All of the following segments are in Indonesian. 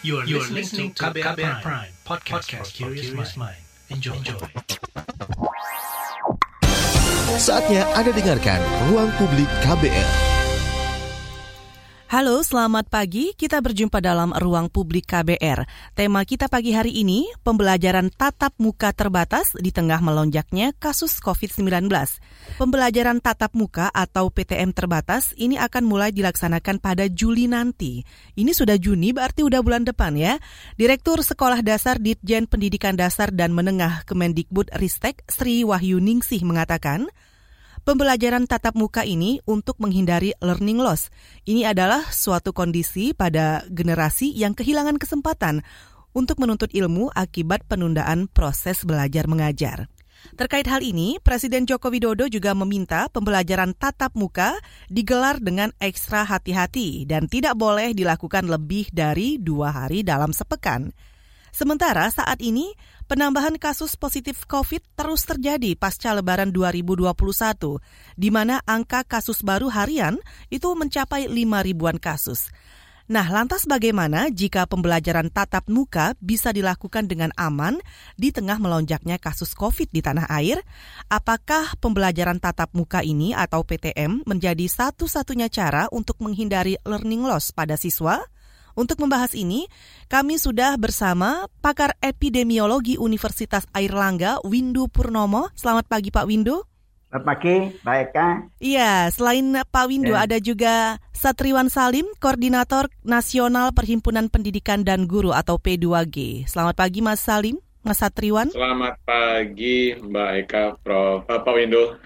You are, you are listening to KBR, KBR Prime, Prime podcast, podcast for curious mind. Enjoy. Enjoy. Saatnya Anda dengarkan Ruang Publik KBR. Halo, selamat pagi. Kita berjumpa dalam ruang publik KBR. Tema kita pagi hari ini, pembelajaran tatap muka terbatas di tengah melonjaknya kasus COVID-19. Pembelajaran tatap muka atau PTM terbatas ini akan mulai dilaksanakan pada Juli nanti. Ini sudah Juni, berarti udah bulan depan ya. Direktur Sekolah Dasar Ditjen Pendidikan Dasar dan Menengah Kemendikbud Ristek Sri Wahyu Ningsih mengatakan, Pembelajaran tatap muka ini untuk menghindari learning loss. Ini adalah suatu kondisi pada generasi yang kehilangan kesempatan untuk menuntut ilmu akibat penundaan proses belajar mengajar. Terkait hal ini, Presiden Joko Widodo juga meminta pembelajaran tatap muka digelar dengan ekstra hati-hati dan tidak boleh dilakukan lebih dari dua hari dalam sepekan. Sementara saat ini penambahan kasus positif COVID terus terjadi pasca Lebaran 2021, di mana angka kasus baru harian itu mencapai 5 ribuan kasus. Nah, lantas bagaimana jika pembelajaran tatap muka bisa dilakukan dengan aman di tengah melonjaknya kasus COVID di tanah air? Apakah pembelajaran tatap muka ini atau PTM menjadi satu-satunya cara untuk menghindari learning loss pada siswa? Untuk membahas ini, kami sudah bersama pakar epidemiologi Universitas Airlangga, Windu Purnomo. Selamat pagi Pak Windu. Selamat pagi, baik Eka. Iya, selain Pak Windu ya. ada juga Satriwan Salim, Koordinator Nasional Perhimpunan Pendidikan dan Guru atau P2G. Selamat pagi Mas Salim. Mas Satriwan. Selamat pagi Mbak Eka, Prof. Uh, Pak Windu.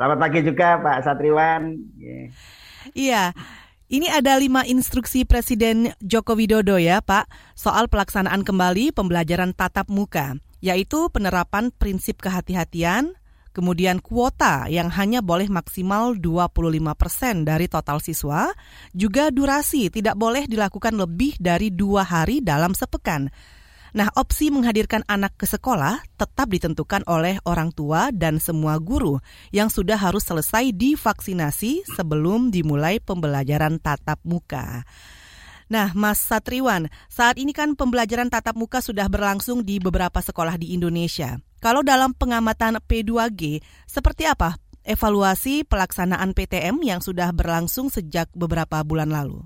selamat pagi juga Pak Satriwan. Iya. Ini ada lima instruksi Presiden Joko Widodo ya Pak, soal pelaksanaan kembali pembelajaran tatap muka, yaitu penerapan prinsip kehati-hatian, kemudian kuota yang hanya boleh maksimal 25 persen dari total siswa, juga durasi tidak boleh dilakukan lebih dari dua hari dalam sepekan. Nah, opsi menghadirkan anak ke sekolah tetap ditentukan oleh orang tua dan semua guru yang sudah harus selesai divaksinasi sebelum dimulai pembelajaran tatap muka. Nah, Mas Satriwan, saat ini kan pembelajaran tatap muka sudah berlangsung di beberapa sekolah di Indonesia. Kalau dalam pengamatan P2G, seperti apa evaluasi pelaksanaan PTM yang sudah berlangsung sejak beberapa bulan lalu?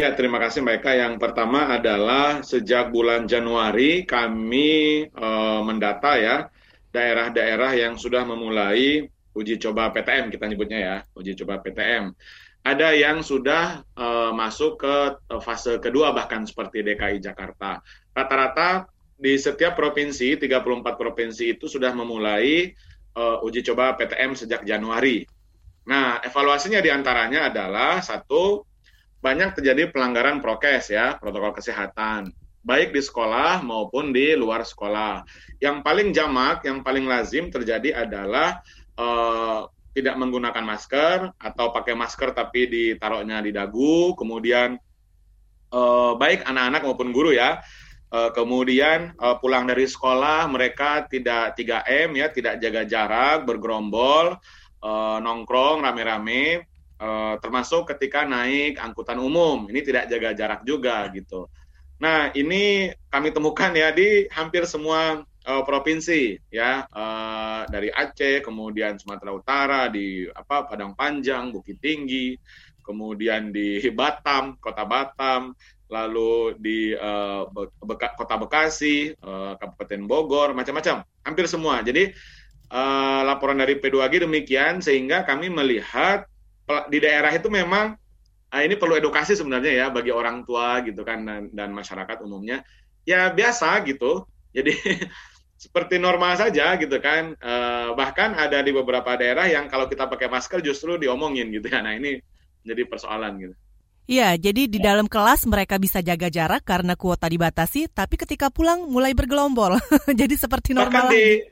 Ya, terima kasih Mbak Eka. Yang pertama adalah sejak bulan Januari kami e, mendata ya daerah-daerah yang sudah memulai uji coba PTM kita nyebutnya ya, uji coba PTM. Ada yang sudah e, masuk ke fase kedua bahkan seperti DKI Jakarta. Rata-rata di setiap provinsi, 34 provinsi itu sudah memulai e, uji coba PTM sejak Januari. Nah, evaluasinya di antaranya adalah satu banyak terjadi pelanggaran prokes ya, protokol kesehatan, baik di sekolah maupun di luar sekolah. Yang paling jamak, yang paling lazim terjadi adalah uh, tidak menggunakan masker atau pakai masker tapi ditaruhnya di dagu, kemudian uh, baik anak-anak maupun guru ya. Uh, kemudian pulang dari sekolah mereka tidak 3M ya, tidak jaga jarak, bergerombol, nongkrong rame-rame uh, termasuk ketika naik angkutan umum. Ini tidak jaga jarak juga gitu. Nah ini kami temukan ya di hampir semua uh, provinsi ya. Uh, dari Aceh kemudian Sumatera Utara di apa Padang Panjang Bukit Tinggi kemudian di Batam Kota Batam lalu di Beka, Kota Bekasi Kabupaten Bogor macam-macam. Hampir semua. Jadi uh, laporan dari P2G demikian sehingga kami melihat di daerah itu memang nah ini perlu edukasi sebenarnya ya bagi orang tua gitu kan dan, dan masyarakat umumnya. Ya biasa gitu. Jadi seperti normal saja gitu kan. E, bahkan ada di beberapa daerah yang kalau kita pakai masker justru diomongin gitu ya. Nah ini jadi persoalan gitu. Iya, jadi di dalam kelas mereka bisa jaga jarak karena kuota dibatasi, tapi ketika pulang mulai bergelombol. jadi seperti normal. Bahkan di,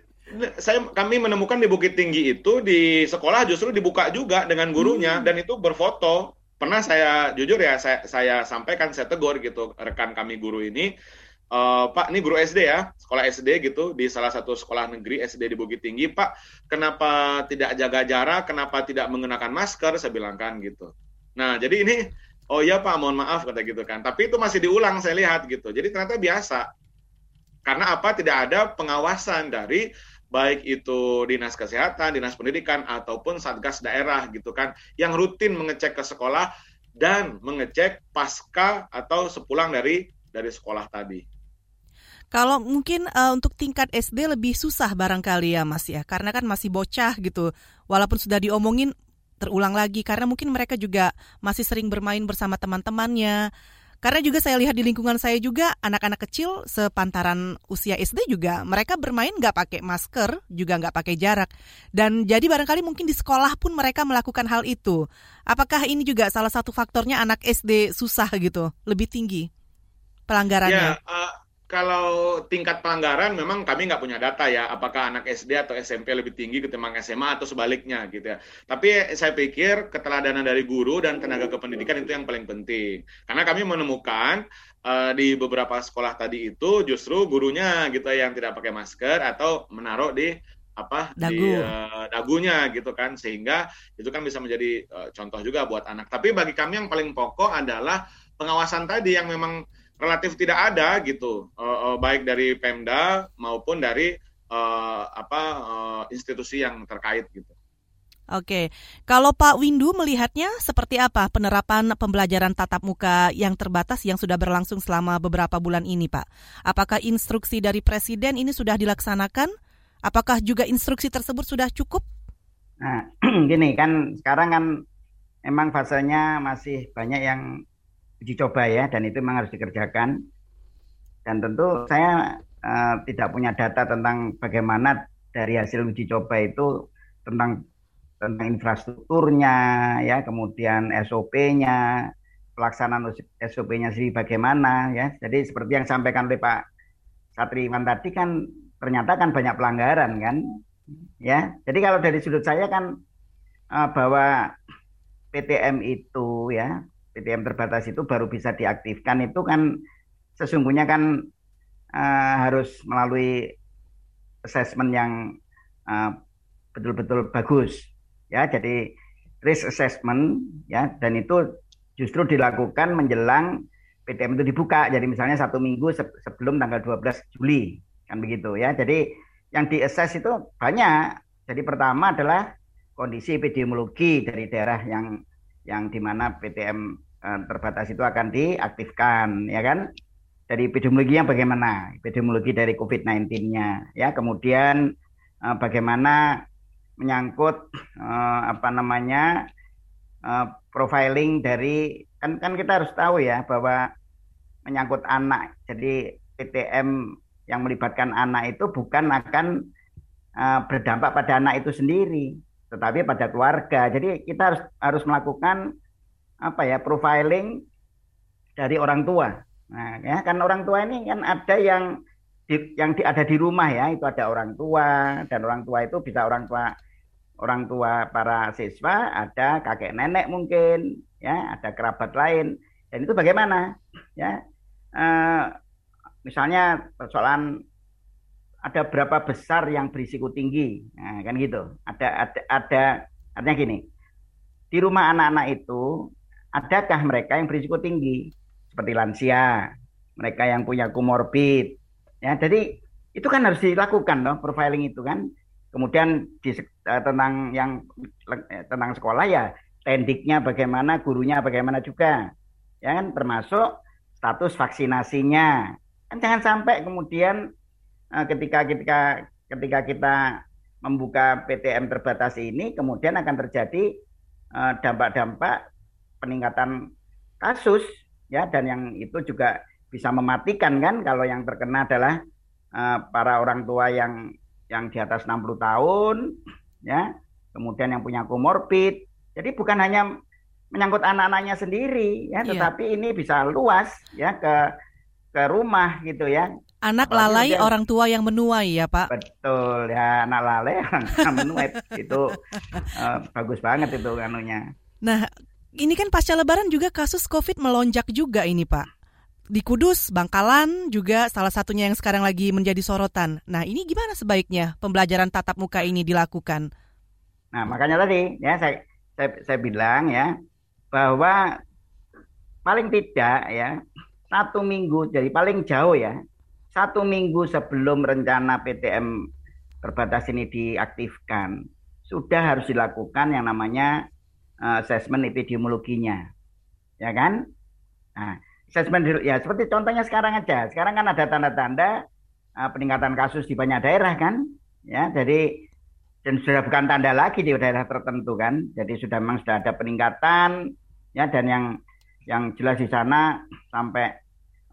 saya kami menemukan di Bukit Tinggi itu di sekolah justru dibuka juga dengan gurunya hmm. dan itu berfoto. Pernah saya jujur ya saya, saya sampaikan saya tegur gitu rekan kami guru ini Uh, Pak, ini guru SD ya, sekolah SD gitu di salah satu sekolah negeri SD di Bukit Tinggi. Pak, kenapa tidak jaga jarak? Kenapa tidak mengenakan masker? Saya bilang kan gitu. Nah, jadi ini oh iya Pak, mohon maaf kata gitu kan. Tapi itu masih diulang saya lihat gitu. Jadi ternyata biasa. Karena apa? Tidak ada pengawasan dari baik itu dinas kesehatan, dinas pendidikan ataupun satgas daerah gitu kan yang rutin mengecek ke sekolah dan mengecek pasca atau sepulang dari dari sekolah tadi. Kalau mungkin uh, untuk tingkat SD lebih susah barangkali ya Mas ya, karena kan masih bocah gitu. Walaupun sudah diomongin terulang lagi karena mungkin mereka juga masih sering bermain bersama teman-temannya. Karena juga saya lihat di lingkungan saya juga anak-anak kecil sepantaran usia SD juga mereka bermain nggak pakai masker, juga nggak pakai jarak. Dan jadi barangkali mungkin di sekolah pun mereka melakukan hal itu. Apakah ini juga salah satu faktornya anak SD susah gitu, lebih tinggi pelanggarannya? Ya, uh, kalau tingkat pelanggaran memang kami nggak punya data ya, apakah anak SD atau SMP lebih tinggi ketimbang SMA atau sebaliknya gitu ya. Tapi saya pikir keteladanan dari guru dan tenaga kependidikan itu yang paling penting. Karena kami menemukan uh, di beberapa sekolah tadi itu justru gurunya gitu yang tidak pakai masker atau menaruh di apa Dagu. di uh, dagunya gitu kan sehingga itu kan bisa menjadi uh, contoh juga buat anak. Tapi bagi kami yang paling pokok adalah pengawasan tadi yang memang relatif tidak ada gitu, uh, uh, baik dari Pemda maupun dari uh, apa uh, institusi yang terkait gitu. Oke, kalau Pak Windu melihatnya seperti apa penerapan pembelajaran tatap muka yang terbatas yang sudah berlangsung selama beberapa bulan ini, Pak? Apakah instruksi dari Presiden ini sudah dilaksanakan? Apakah juga instruksi tersebut sudah cukup? Nah, gini kan sekarang kan memang fasenya masih banyak yang uji coba ya dan itu memang harus dikerjakan. Dan tentu saya uh, tidak punya data tentang bagaimana dari hasil uji coba itu tentang tentang infrastrukturnya ya kemudian SOP-nya pelaksanaan SOP-nya sendiri bagaimana ya. Jadi seperti yang sampaikan oleh Pak Satriwan tadi kan ternyata kan banyak pelanggaran kan ya. Jadi kalau dari sudut saya kan uh, bahwa PTM itu ya PTM terbatas itu baru bisa diaktifkan itu kan sesungguhnya kan uh, harus melalui assessment yang betul-betul uh, bagus ya. Jadi risk assessment ya dan itu justru dilakukan menjelang PTM itu dibuka. Jadi misalnya satu minggu se sebelum tanggal 12 Juli kan begitu ya. Jadi yang di assess itu banyak. Jadi pertama adalah kondisi epidemiologi dari daerah yang yang di mana PTM terbatas itu akan diaktifkan ya kan? Dari epidemiologi yang bagaimana? Epidemiologi dari COVID-19-nya ya. Kemudian uh, bagaimana menyangkut uh, apa namanya profiling dari kan kan kita harus tahu ya bahwa menyangkut anak. Jadi PTM yang melibatkan anak itu bukan akan berdampak pada anak itu sendiri tetapi pada keluarga. Jadi kita harus harus melakukan apa ya profiling dari orang tua. Nah, ya kan orang tua ini kan ada yang di, yang di, ada di rumah ya, itu ada orang tua dan orang tua itu bisa orang tua orang tua para siswa, ada kakek nenek mungkin, ya, ada kerabat lain. Dan itu bagaimana? Ya. Eh, misalnya persoalan ada berapa besar yang berisiko tinggi. Nah, kan gitu. Ada ada ada artinya gini. Di rumah anak-anak itu adakah mereka yang berisiko tinggi seperti lansia, mereka yang punya komorbid. Ya, jadi itu kan harus dilakukan loh profiling itu kan. Kemudian di, uh, tentang yang uh, tentang sekolah ya tendiknya bagaimana, gurunya bagaimana juga. Ya kan termasuk status vaksinasinya. Kan jangan sampai kemudian uh, ketika ketika ketika kita membuka PTM terbatas ini kemudian akan terjadi dampak-dampak peningkatan kasus ya dan yang itu juga bisa mematikan kan? Kalau yang terkena adalah uh, para orang tua yang yang di atas 60 tahun ya kemudian yang punya komorbid. Jadi bukan hanya menyangkut anak-anaknya sendiri ya iya. tetapi ini bisa luas ya ke ke rumah gitu ya. Anak lalai kemudian, orang tua yang menuai ya pak. Betul ya anak lalai orang menuai. Itu uh, bagus banget itu anunya. Nah ini kan pasca lebaran juga kasus COVID melonjak juga ini Pak. Di Kudus, Bangkalan juga salah satunya yang sekarang lagi menjadi sorotan. Nah ini gimana sebaiknya pembelajaran tatap muka ini dilakukan? Nah makanya tadi ya saya saya, saya bilang ya bahwa paling tidak ya satu minggu jadi paling jauh ya satu minggu sebelum rencana PTM terbatas ini diaktifkan sudah harus dilakukan yang namanya asesmen epidemiologinya. Ya kan? Nah asesmen ya seperti contohnya sekarang aja. Sekarang kan ada tanda-tanda uh, peningkatan kasus di banyak daerah kan? Ya jadi dan sudah bukan tanda lagi di daerah tertentu kan? Jadi sudah memang sudah ada peningkatan ya dan yang yang jelas di sana sampai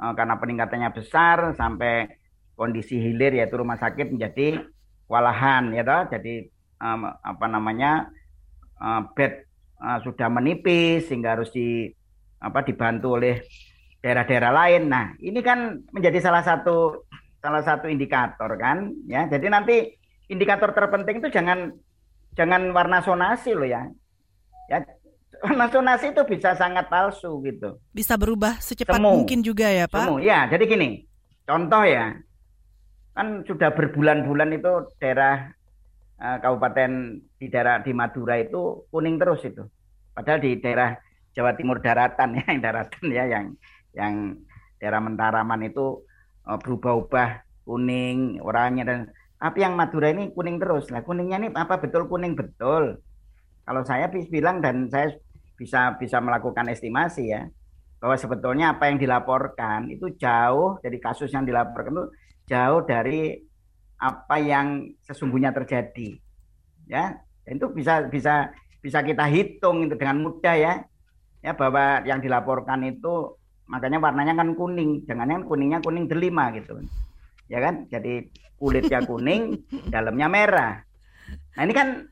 uh, karena peningkatannya besar sampai kondisi hilir yaitu rumah sakit menjadi walahan ya toh? Jadi um, apa namanya uh, bed uh, sudah menipis sehingga harus di apa dibantu oleh daerah-daerah lain. Nah, ini kan menjadi salah satu salah satu indikator kan ya. Jadi nanti indikator terpenting itu jangan jangan warna sonasi loh ya. Ya, sonasi itu bisa sangat palsu gitu. Bisa berubah secepat Semu. mungkin juga ya Pak? Semu. Ya, jadi gini, contoh ya, kan sudah berbulan-bulan itu daerah uh, kabupaten di daerah di Madura itu kuning terus itu. Padahal di daerah Jawa Timur daratan ya, yang daratan ya, yang yang daerah Mentaraman itu uh, berubah-ubah kuning orangnya dan tapi yang Madura ini kuning terus. Nah kuningnya ini apa betul kuning betul? Kalau saya bilang dan saya bisa bisa melakukan estimasi ya bahwa sebetulnya apa yang dilaporkan itu jauh dari kasus yang dilaporkan itu jauh dari apa yang sesungguhnya terjadi ya itu bisa bisa bisa kita hitung itu dengan mudah ya. Ya bahwa yang dilaporkan itu makanya warnanya kan kuning. Jangan yang kuningnya kuning delima gitu. Ya kan? Jadi kulitnya kuning dalamnya merah. Nah ini kan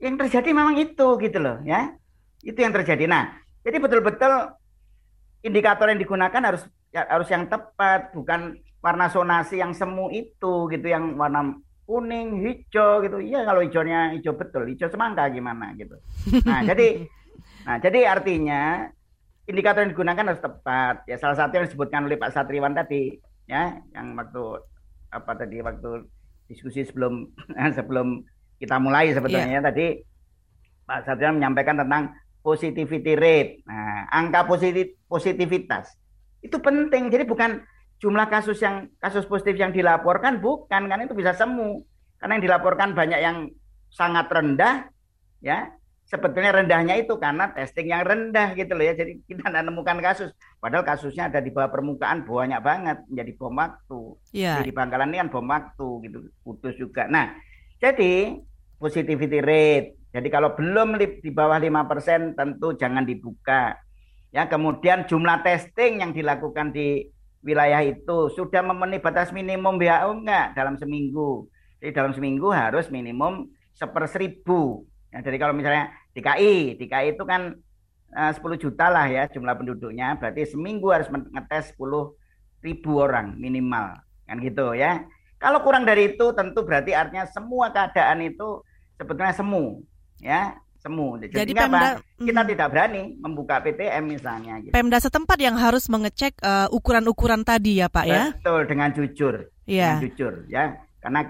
yang terjadi memang itu gitu loh ya. Itu yang terjadi. Nah, jadi betul-betul indikator yang digunakan harus ya, harus yang tepat, bukan warna sonasi yang semu itu gitu, yang warna kuning, hijau gitu. Iya kalau hijaunya hijau betul, hijau semangka gimana gitu. Nah, jadi nah jadi artinya indikator yang digunakan harus tepat. Ya salah satu yang disebutkan oleh Pak Satriwan tadi ya, yang waktu apa tadi waktu diskusi sebelum sebelum kita mulai sebetulnya yeah. tadi Pak Satriwan menyampaikan tentang positivity rate. Nah, angka positif positivitas itu penting. Jadi bukan jumlah kasus yang kasus positif yang dilaporkan bukan kan itu bisa semu. Karena yang dilaporkan banyak yang sangat rendah ya. Sebetulnya rendahnya itu karena testing yang rendah gitu loh ya. Jadi kita tidak menemukan kasus. Padahal kasusnya ada di bawah permukaan banyak banget menjadi bom waktu. Yeah. Jadi Bangkalan ini kan bom waktu gitu, putus juga. Nah, jadi positivity rate jadi kalau belum di bawah 5% tentu jangan dibuka. Ya, kemudian jumlah testing yang dilakukan di wilayah itu sudah memenuhi batas minimum WHO enggak dalam seminggu. Jadi dalam seminggu harus minimum seper seribu. Ya, jadi kalau misalnya DKI, DKI itu kan eh, uh, 10 juta lah ya jumlah penduduknya, berarti seminggu harus ngetes 10 ribu orang minimal, kan gitu ya. Kalau kurang dari itu tentu berarti artinya semua keadaan itu sebetulnya semu ya semu. Jadi, Jadi Pemda, apa? kita hmm. tidak berani membuka PTM misalnya. Gitu. Pemda setempat yang harus mengecek uh, ukuran-ukuran tadi ya Pak ya? Betul dengan jujur, yeah. dengan jujur ya, karena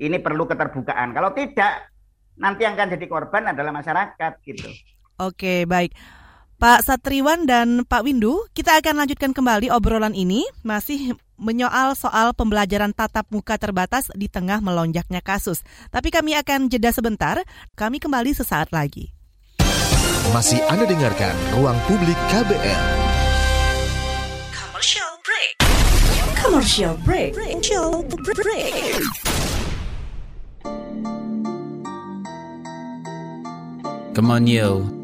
ini perlu keterbukaan. Kalau tidak, nanti yang akan jadi korban adalah masyarakat gitu. Oke baik. Pak Satriwan dan Pak Windu, kita akan lanjutkan kembali obrolan ini masih menyoal soal pembelajaran tatap muka terbatas di tengah melonjaknya kasus. Tapi kami akan jeda sebentar, kami kembali sesaat lagi. Masih Anda dengarkan Ruang Publik KBR. Commercial break. Commercial break. Commercial break. Come on yo.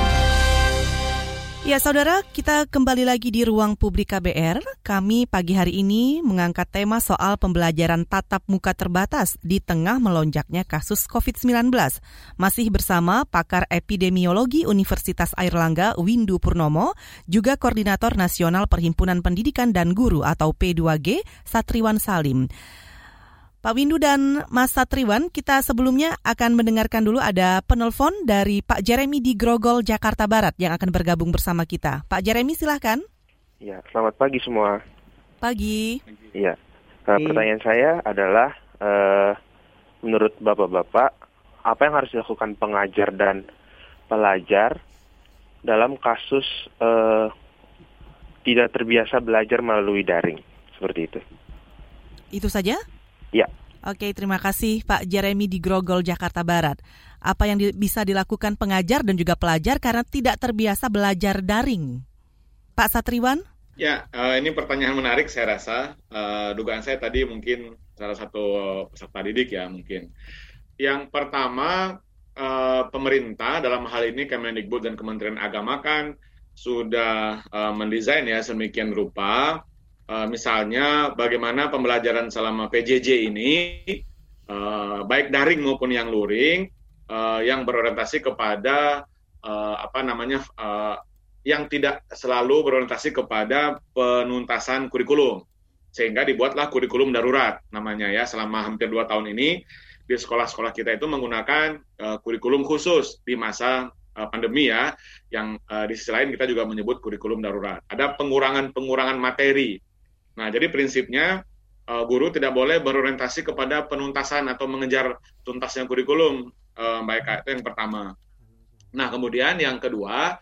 Ya saudara, kita kembali lagi di ruang publik KBR. Kami pagi hari ini mengangkat tema soal pembelajaran tatap muka terbatas di tengah melonjaknya kasus COVID-19. Masih bersama pakar epidemiologi Universitas Airlangga Windu Purnomo, juga Koordinator Nasional Perhimpunan Pendidikan dan Guru atau P2G, Satriwan Salim. Pak Windu dan Mas Satriwan, kita sebelumnya akan mendengarkan dulu ada penelpon dari Pak Jeremy di Grogol, Jakarta Barat yang akan bergabung bersama kita. Pak Jeremy silahkan. Ya, selamat pagi semua. Pagi. Iya, uh, pertanyaan saya adalah, uh, menurut Bapak-Bapak, apa yang harus dilakukan pengajar dan pelajar dalam kasus uh, tidak terbiasa belajar melalui daring, seperti itu? Itu saja? Ya. Oke, terima kasih Pak Jeremy di Grogol, Jakarta Barat. Apa yang di, bisa dilakukan pengajar dan juga pelajar karena tidak terbiasa belajar daring? Pak Satriwan? Ya, uh, ini pertanyaan menarik saya rasa. Uh, dugaan saya tadi mungkin salah satu peserta didik ya mungkin. Yang pertama, uh, pemerintah dalam hal ini Kemendikbud dan Kementerian Agama kan sudah uh, mendesain ya semikian rupa uh, misalnya bagaimana pembelajaran selama PJJ ini uh, baik daring maupun yang luring uh, yang berorientasi kepada uh, apa namanya uh, yang tidak selalu berorientasi kepada penuntasan kurikulum. Sehingga dibuatlah kurikulum darurat namanya ya selama hampir dua tahun ini di sekolah-sekolah kita itu menggunakan uh, kurikulum khusus di masa pandemi ya yang uh, di sisi lain kita juga menyebut kurikulum darurat. Ada pengurangan-pengurangan materi Nah, jadi prinsipnya uh, guru tidak boleh berorientasi kepada penuntasan atau mengejar tuntasnya kurikulum, uh. Itu yang pertama. Nah, kemudian yang kedua,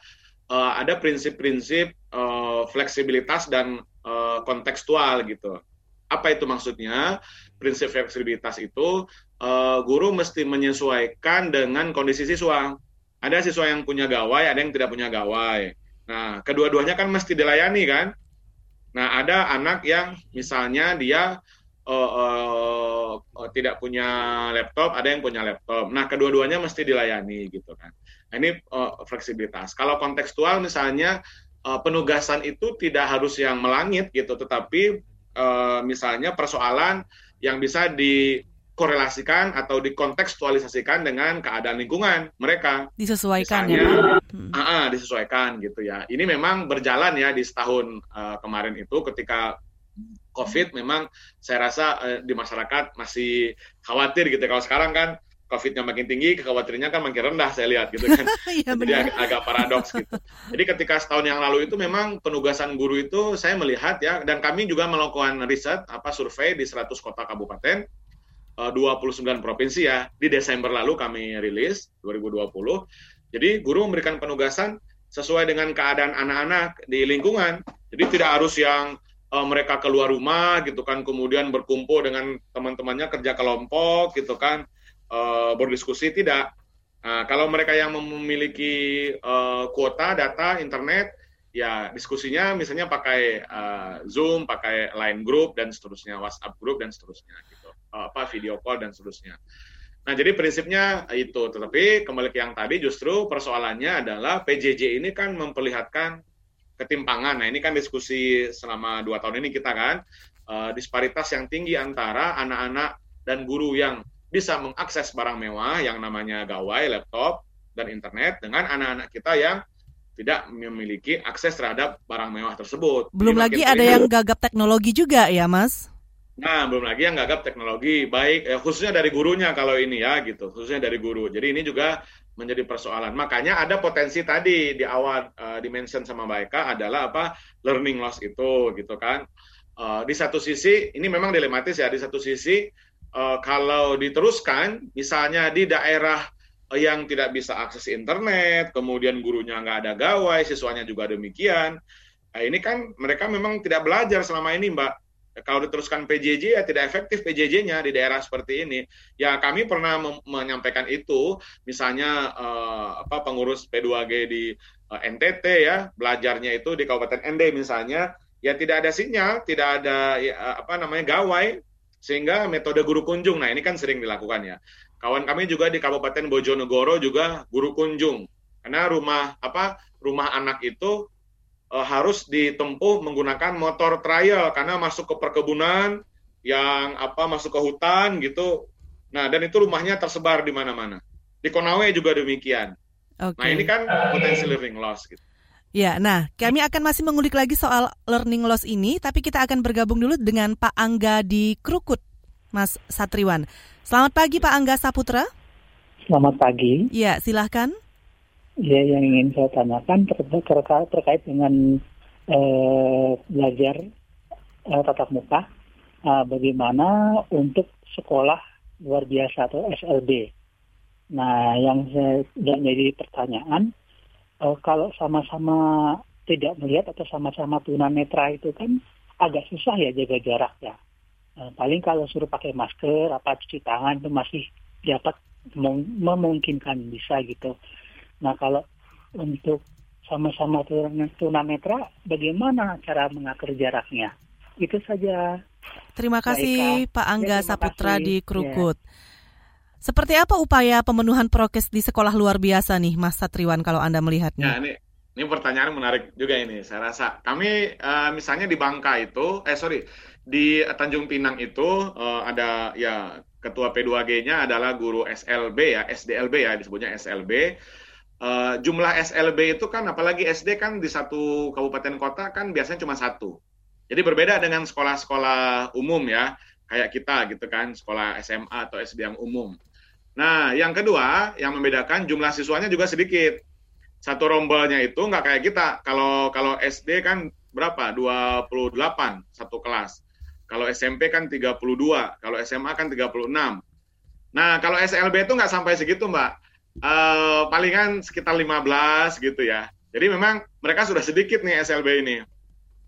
uh, ada prinsip-prinsip uh, fleksibilitas dan uh, kontekstual gitu. Apa itu maksudnya? Prinsip fleksibilitas itu uh, guru mesti menyesuaikan dengan kondisi siswa. Ada siswa yang punya gawai, ada yang tidak punya gawai. Nah, kedua-duanya kan mesti dilayani kan? Nah, ada anak yang misalnya dia uh, uh, uh, tidak punya laptop, ada yang punya laptop. Nah, kedua-duanya mesti dilayani gitu kan. Nah, ini uh, fleksibilitas. Kalau kontekstual misalnya uh, penugasan itu tidak harus yang melangit gitu, tetapi uh, misalnya persoalan yang bisa di dikorelasikan atau dikontekstualisasikan dengan keadaan lingkungan mereka. Disesuaikan Misalnya, ya. Hmm. Uh, disesuaikan gitu ya. Ini memang berjalan ya di setahun uh, kemarin itu ketika COVID memang saya rasa uh, di masyarakat masih khawatir gitu. Kalau sekarang kan COVID-nya makin tinggi, kekhawatirannya kan makin rendah saya lihat gitu kan. ya, Jadi ag agak paradoks gitu. Jadi ketika setahun yang lalu itu memang penugasan guru itu saya melihat ya, dan kami juga melakukan riset apa survei di 100 kota kabupaten 29 eh, provinsi ya. Di Desember lalu kami rilis 2020. Jadi guru memberikan penugasan sesuai dengan keadaan anak-anak di lingkungan. Jadi tidak harus yang uh, mereka keluar rumah gitu kan, kemudian berkumpul dengan teman-temannya kerja kelompok gitu kan, uh, berdiskusi tidak. Nah, kalau mereka yang memiliki uh, kuota data internet, ya diskusinya misalnya pakai uh, Zoom, pakai Line Group dan seterusnya, WhatsApp Group dan seterusnya. Eh, apa video call dan seterusnya. Nah, jadi prinsipnya itu. Tetapi kembali ke yang tadi justru persoalannya adalah PJJ ini kan memperlihatkan ketimpangan. Nah, ini kan diskusi selama dua tahun ini kita kan uh, disparitas yang tinggi antara anak-anak dan guru yang bisa mengakses barang mewah yang namanya gawai, laptop, dan internet dengan anak-anak kita yang tidak memiliki akses terhadap barang mewah tersebut. Belum Jadi lagi ada yang gagap teknologi juga ya, Mas? Nah, belum lagi yang gagap teknologi, baik eh, khususnya dari gurunya kalau ini ya gitu, khususnya dari guru. Jadi ini juga menjadi persoalan. Makanya ada potensi tadi di awal uh, dimention sama Mbak Eka adalah apa learning loss itu gitu kan. Uh, di satu sisi ini memang dilematis ya. Di satu sisi uh, kalau diteruskan, misalnya di daerah yang tidak bisa akses internet, kemudian gurunya nggak ada gawai, siswanya juga demikian. Nah, ini kan mereka memang tidak belajar selama ini, Mbak kalau diteruskan PJJ ya tidak efektif PJJ-nya di daerah seperti ini. Ya kami pernah menyampaikan itu, misalnya uh, apa pengurus P2G di eh, NTT ya, belajarnya itu di Kabupaten ND misalnya, ya tidak ada sinyal, tidak ada ya, apa namanya gawai, sehingga metode guru kunjung. Nah ini kan sering dilakukan ya. kawan kami juga di Kabupaten Bojonegoro juga guru kunjung karena rumah apa rumah anak itu uh, harus ditempuh menggunakan motor trial karena masuk ke perkebunan yang apa masuk ke hutan gitu nah dan itu rumahnya tersebar di mana-mana di Konawe juga demikian okay. nah ini kan potensi learning loss gitu Ya, nah kami akan masih mengulik lagi soal learning loss ini, tapi kita akan bergabung dulu dengan Pak Angga di Krukut, Mas Satriwan. Selamat pagi Pak Angga Saputra. Selamat pagi. Ya, silahkan. Ya, yang ingin saya tanyakan terkait, terkait dengan eh, belajar eh, tatap muka, eh, bagaimana untuk sekolah luar biasa atau SLB. Nah, yang saya jadi pertanyaan, uh, kalau sama-sama tidak melihat atau sama-sama tunanetra itu kan agak susah ya jaga jarak ya. Uh, paling kalau suruh pakai masker, apa cuci tangan itu masih dapat memungkinkan bisa gitu. Nah kalau untuk sama-sama tunanetra, bagaimana cara mengatur jaraknya? Itu saja. Terima kasih Baik, Pak Angga ya, Saputra kasih. di Krukut. Ya. Seperti apa upaya pemenuhan prokes di sekolah luar biasa nih, Mas Satriwan, kalau Anda melihatnya? Ya, ini, ini pertanyaan menarik juga ini. Saya rasa kami uh, misalnya di Bangka itu, eh sorry, di Tanjung Pinang itu uh, ada ya ketua P2G-nya adalah guru SLB ya, SDLB ya disebutnya SLB. Eh, jumlah SLB itu kan apalagi SD kan di satu kabupaten kota kan biasanya cuma satu. Jadi berbeda dengan sekolah-sekolah umum ya, kayak kita gitu kan, sekolah SMA atau SD yang umum. Nah, yang kedua, yang membedakan jumlah siswanya juga sedikit. Satu rombolnya itu nggak kayak kita. Kalau kalau SD kan berapa? 28 satu kelas. Kalau SMP kan 32, kalau SMA kan 36. Nah, kalau SLB itu nggak sampai segitu, Mbak. Uh, palingan sekitar 15 gitu ya. Jadi memang mereka sudah sedikit nih SLB ini.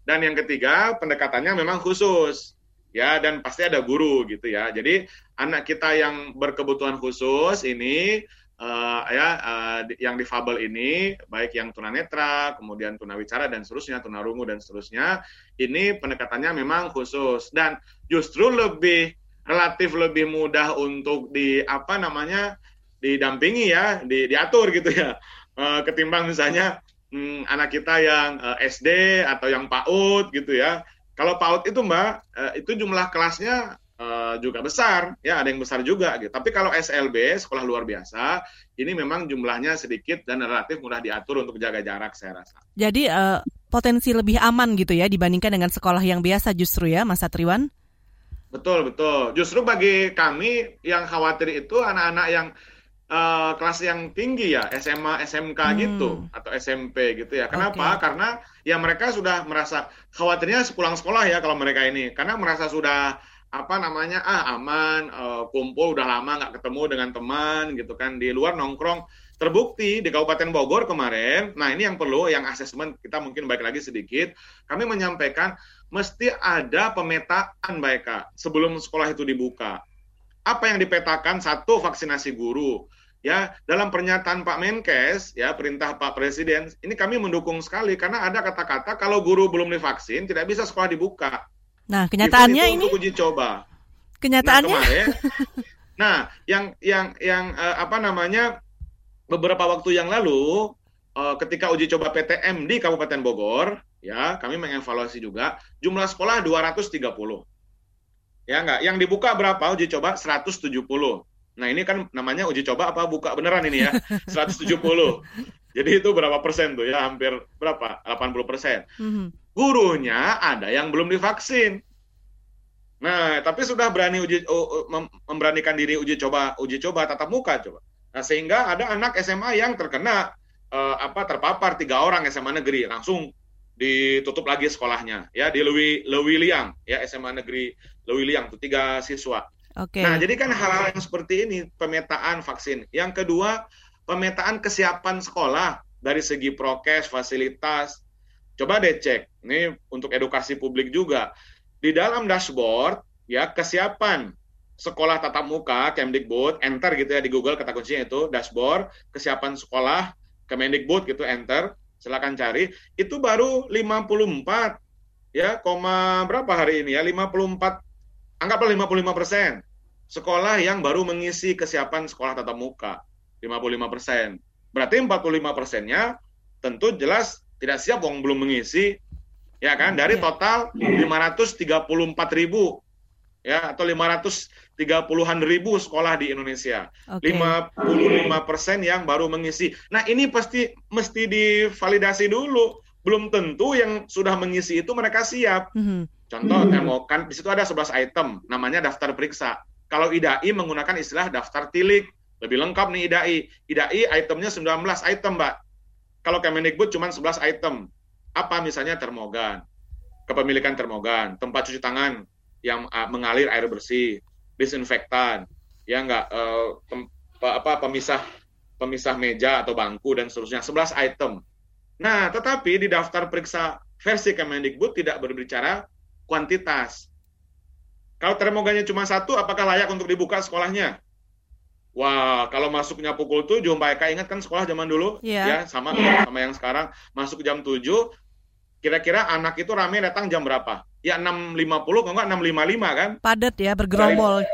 Dan yang ketiga, pendekatannya memang khusus ya dan pasti ada guru gitu ya. Jadi anak kita yang berkebutuhan khusus ini uh, ya uh, yang difabel ini baik yang tunanetra, kemudian tunawicara dan seterusnya, tunarungu dan seterusnya, ini pendekatannya memang khusus dan justru lebih relatif lebih mudah untuk di apa namanya didampingi ya, di, diatur gitu ya. Uh, ketimbang misalnya hmm, anak kita yang uh, SD atau yang PAUD gitu ya kalau PAUD itu Mbak, uh, itu jumlah kelasnya uh, juga besar, ya ada yang besar juga gitu. Tapi kalau SLB, sekolah luar biasa, ini memang jumlahnya sedikit dan relatif mudah diatur untuk jaga jarak saya rasa. Jadi uh, potensi lebih aman gitu ya dibandingkan dengan sekolah yang biasa justru ya Mas Satriwan? Betul, betul. Justru bagi kami yang khawatir itu anak-anak yang uh, kelas yang tinggi ya, SMA, SMK hmm. gitu atau SMP gitu ya. Kenapa? Okay. Karena ya mereka sudah merasa khawatirnya sepulang sekolah ya kalau mereka ini karena merasa sudah apa namanya ah aman uh, kumpul udah lama nggak ketemu dengan teman gitu kan di luar nongkrong terbukti di Kabupaten Bogor kemarin nah ini yang perlu yang asesmen kita mungkin baik lagi sedikit kami menyampaikan mesti ada pemetaan baik sebelum sekolah itu dibuka apa yang dipetakan satu vaksinasi guru ya dalam pernyataan Pak Menkes ya perintah Pak Presiden ini kami mendukung sekali karena ada kata-kata kalau guru belum divaksin tidak bisa sekolah dibuka. Nah kenyataannya ini untuk uji coba. Kenyataannya. Nah, kemarin, nah yang yang yang uh, apa namanya beberapa waktu yang lalu uh, ketika uji coba PTM di Kabupaten Bogor ya kami mengevaluasi juga jumlah sekolah 230 ya enggak yang dibuka berapa uji coba 170 Nah ini kan namanya uji coba apa buka beneran ini ya 170. Jadi itu berapa persen tuh ya hampir berapa 80 persen. Mm-hmm. Gurunya ada yang belum divaksin. Nah tapi sudah berani uji memberanikan diri uji coba uji coba tatap muka coba. Nah sehingga ada anak SMA yang terkena uh, apa terpapar tiga orang SMA negeri langsung ditutup lagi sekolahnya ya di Lewi Lewi Liang ya SMA negeri Lewi Liang tuh tiga siswa. Okay. Nah, jadi kan hal-hal yang seperti ini pemetaan vaksin. Yang kedua, pemetaan kesiapan sekolah dari segi prokes, fasilitas. Coba deh cek. Ini untuk edukasi publik juga. Di dalam dashboard ya kesiapan sekolah tatap muka Kemdikbud, enter gitu ya di Google kata kuncinya itu dashboard kesiapan sekolah Kemendikbud gitu enter, silakan cari. Itu baru 54 ya, koma berapa hari ini ya? 54 anggaplah 55 persen. sekolah yang baru mengisi kesiapan sekolah tatap muka 55 persen. Berarti 45 persennya tentu jelas tidak siap wong belum mengisi ya kan dari iya. total 534 ribu ya atau 530-an ribu sekolah di Indonesia. Okay. 55 persen yang baru mengisi. Nah ini pasti mesti divalidasi dulu. Belum tentu yang sudah mengisi itu mereka siap. Mm -hmm. Contoh, mm kan di situ ada 11 item, namanya daftar periksa. Kalau IDAI menggunakan istilah daftar tilik. Lebih lengkap nih IDAI. IDAI itemnya 19 item, Mbak. Kalau Kemendikbud cuma 11 item. Apa misalnya termogan, kepemilikan termogan, tempat cuci tangan yang uh, mengalir air bersih, disinfektan, ya enggak uh, tem, apa pemisah pemisah meja atau bangku dan seterusnya 11 item. Nah, tetapi di daftar periksa versi Kemendikbud tidak berbicara kuantitas. Kalau termogannya cuma satu, apakah layak untuk dibuka sekolahnya? Wah, kalau masuknya pukul 7, Mbak Eka ingat kan sekolah zaman dulu? Yeah. Ya, sama yeah. sama yang sekarang. Masuk jam 7, kira-kira anak itu rame datang jam berapa? Ya 6.50, kalau enggak 6.55 kan? Padat ya, bergerombol.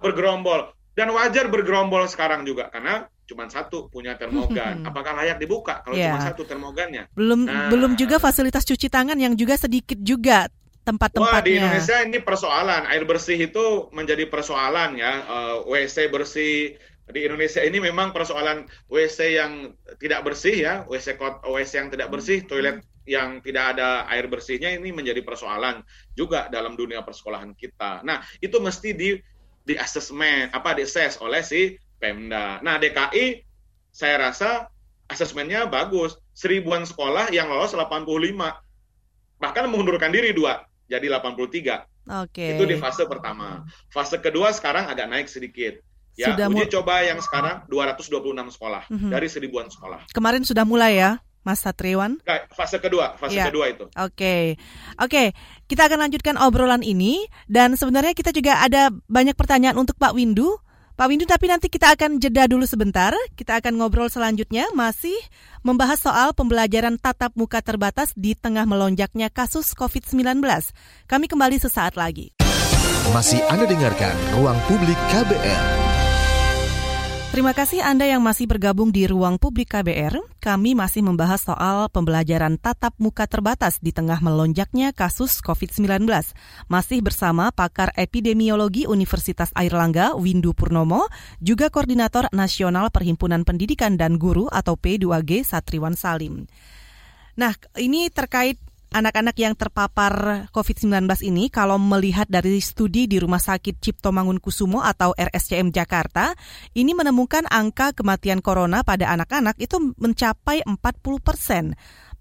Bergerombol. Dan wajar bergerombol sekarang juga, karena cuma satu punya termogan. Apakah layak dibuka kalau yeah. cuma satu termogannya? Belum nah, belum juga fasilitas cuci tangan yang juga sedikit juga tempat-tempatnya. Wah, di Indonesia ini persoalan. Air bersih itu menjadi persoalan ya. Uh, eh, WC bersih di Indonesia ini memang persoalan WC yang tidak bersih ya, WC kot, WC yang tidak bersih, toilet yang tidak ada air bersihnya ini menjadi persoalan juga dalam dunia persekolahan kita. Nah, itu mesti di di asesmen apa di assess oleh si Pemda. Nah, DKI saya rasa asesmennya bagus. Seribuan sekolah yang lolos 85. Bahkan mengundurkan diri dua jadi 83. Oke. Okay. Itu di fase pertama. Fase kedua sekarang agak naik sedikit. Ya, sudah uji coba yang sekarang 226 sekolah mm -hmm. dari seribuan sekolah. Kemarin sudah mulai ya, Mas Satriwan? fase kedua, fase ya. kedua itu. Oke, okay. oke, okay. kita akan lanjutkan obrolan ini dan sebenarnya kita juga ada banyak pertanyaan untuk Pak Windu. Pak Windu, tapi nanti kita akan jeda dulu sebentar. Kita akan ngobrol selanjutnya masih membahas soal pembelajaran tatap muka terbatas di tengah melonjaknya kasus COVID-19. Kami kembali sesaat lagi. Masih Anda dengarkan Ruang Publik KBR. Terima kasih Anda yang masih bergabung di ruang publik KBR. Kami masih membahas soal pembelajaran tatap muka terbatas di tengah melonjaknya kasus COVID-19. Masih bersama pakar epidemiologi Universitas Airlangga, Windu Purnomo, juga Koordinator Nasional Perhimpunan Pendidikan dan Guru atau P2G Satriwan Salim. Nah, ini terkait anak-anak yang terpapar COVID-19 ini kalau melihat dari studi di Rumah Sakit Cipto Mangunkusumo atau RSCM Jakarta, ini menemukan angka kematian corona pada anak-anak itu mencapai 40 persen.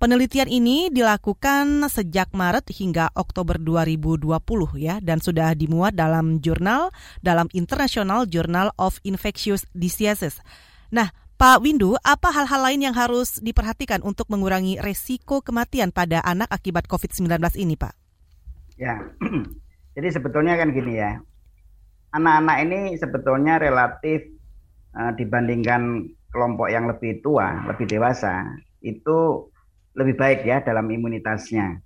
Penelitian ini dilakukan sejak Maret hingga Oktober 2020 ya dan sudah dimuat dalam jurnal dalam International Journal of Infectious Diseases. Nah, Pak Windu, apa hal-hal lain yang harus diperhatikan untuk mengurangi resiko kematian pada anak akibat COVID-19 ini, Pak? Ya, jadi sebetulnya kan gini ya, anak-anak ini sebetulnya relatif uh, dibandingkan kelompok yang lebih tua, lebih dewasa, itu lebih baik ya dalam imunitasnya.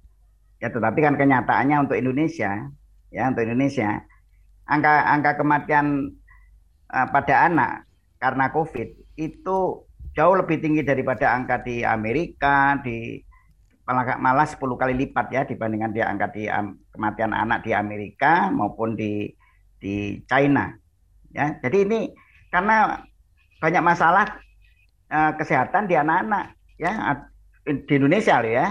Ya, tetapi kan kenyataannya untuk Indonesia, ya untuk Indonesia, angka angka kematian uh, pada anak karena COVID itu jauh lebih tinggi daripada angka di Amerika, di malah, malah 10 kali lipat ya dibandingkan dia angka di kematian anak di Amerika maupun di di China. Ya, jadi ini karena banyak masalah uh, kesehatan di anak-anak ya di Indonesia loh ya.